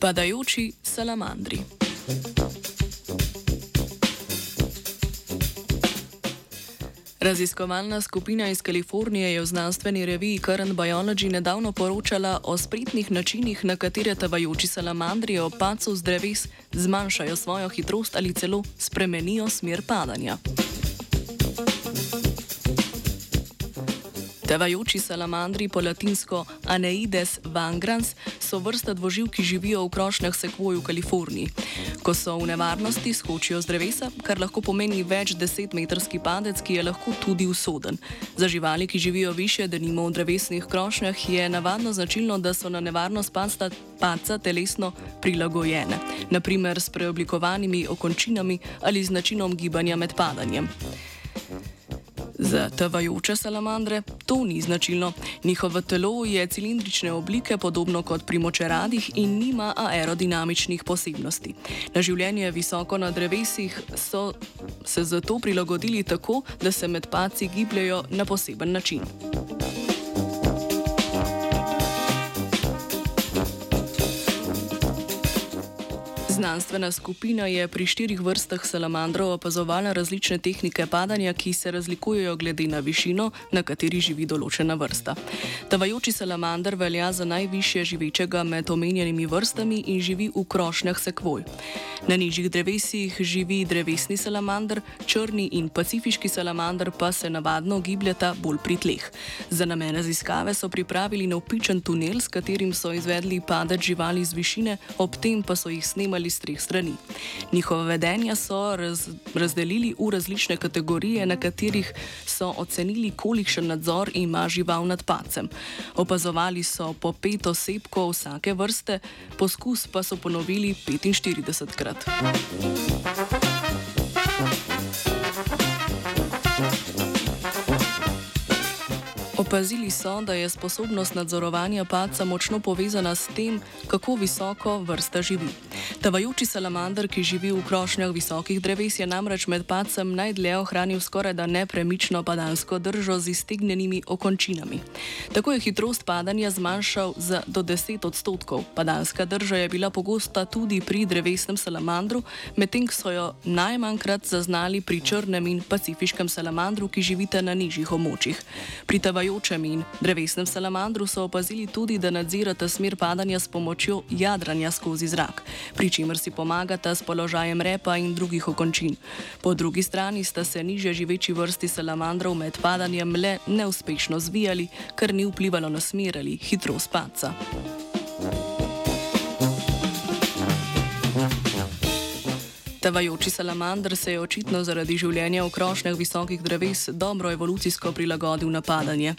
Padajoči salamandri. Raziskovalna skupina iz Kalifornije je v znanstveni reviji Current Biology nedavno poročala o spretnih načinih, na katere tavajoči salamandri ob pacu z dreves zmanjšajo svojo hitrost ali celo spremenijo smer padanja. Tevajoči salamandri po latinsko Aneides vangrans so vrsta dvoživ, ki živijo v krošnjah sekvoj v Kaliforniji. Ko so v nevarnosti, skočijo z drevesa, kar lahko pomeni več desetmetrski padec, ki je lahko tudi usoden. Za živali, ki živijo više, da nimo v drevesnih krošnjah, je navadno značilno, da so na nevarnost padca, padca telesno prilagojene, naprimer s preoblikovanimi okončinami ali z načinom gibanja med padanjem. Za tavajoče salamandre to ni značilno. Njihovo telo je cilindrične oblike, podobno kot pri močeradih, in nima aerodinamičnih posebnosti. Na življenje visoko na drevesih so se zato prilagodili tako, da se med paci gibljajo na poseben način. Znanstvena skupina je pri štirih vrstah salamandrov opazovala različne tehnike padanja, ki se razlikujejo glede na višino, na kateri živi določena vrsta. Tavajoči salamander velja za najvišje živečega med omenjenimi vrstami in živi v krošnjah sekvoj. Na nižjih drevesih živi drevesni salamander, črni in pacifiški salamander pa se navadno gibljata bolj pri tleh. Za namen raziskave so pripravili navpičen tunel, s katerim so izvedli padec živali z višine, ob tem pa so jih snemali iz treh strani. Njihovo vedenje so raz, razdelili v različne kategorije, na katerih so ocenili, kolikšen nadzor ima žival nad pacem. Opazovali so po pet osebkov vsake vrste, poskus pa so ponovili 45 krat. Obrigada. Opazili so, da je sposobnost nadzorovanja paca močno povezana s tem, kako visoko vrsta živi. Tavajoči salamander, ki živi v krošnjah visokih dreves, je namreč med pacem najdlje ohranil skoraj da nepremično padansko držo z iztegnjenimi okončinami. Tako je hitrost padanja zmanjšal za do 10 odstotkov. Padanska drža je bila pogosta tudi pri drevesnem salamandru, medtem ko so jo najmanjkrat zaznali pri črnem in pacifiškem salamandru, ki živite na nižjih območjih. Pri tavajočem in drevesnem salamandru so opazili tudi, da nadzirata smer padanja s pomočjo jadranja skozi zrak pri čemer si pomagata s položajem repa in drugih okončin. Po drugi strani sta se niže živeči vrsti salamandrov med padanjem le neuspešno zvijali, kar ni vplivalo na smer ali hitrost padca. Tavajoči salamander se je očitno zaradi življenja v krošnjah visokih dreves dobro evolucijsko prilagodil na padanje.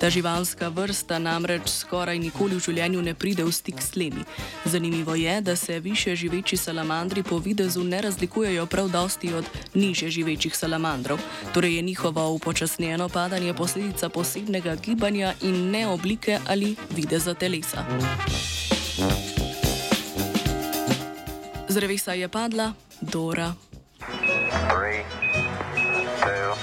Ta živalska vrsta namreč skoraj nikoli v življenju ne pride v stik s tlemi. Zanimivo je, da se više živeči salamandri po videzu ne razlikujejo prav dosti od niže živečih salamandrov. Torej je njihovo upočasnjeno padanje posledica posebnega gibanja in ne oblike ali videza telesa. Z drevesa je padla, Dora. Three, two,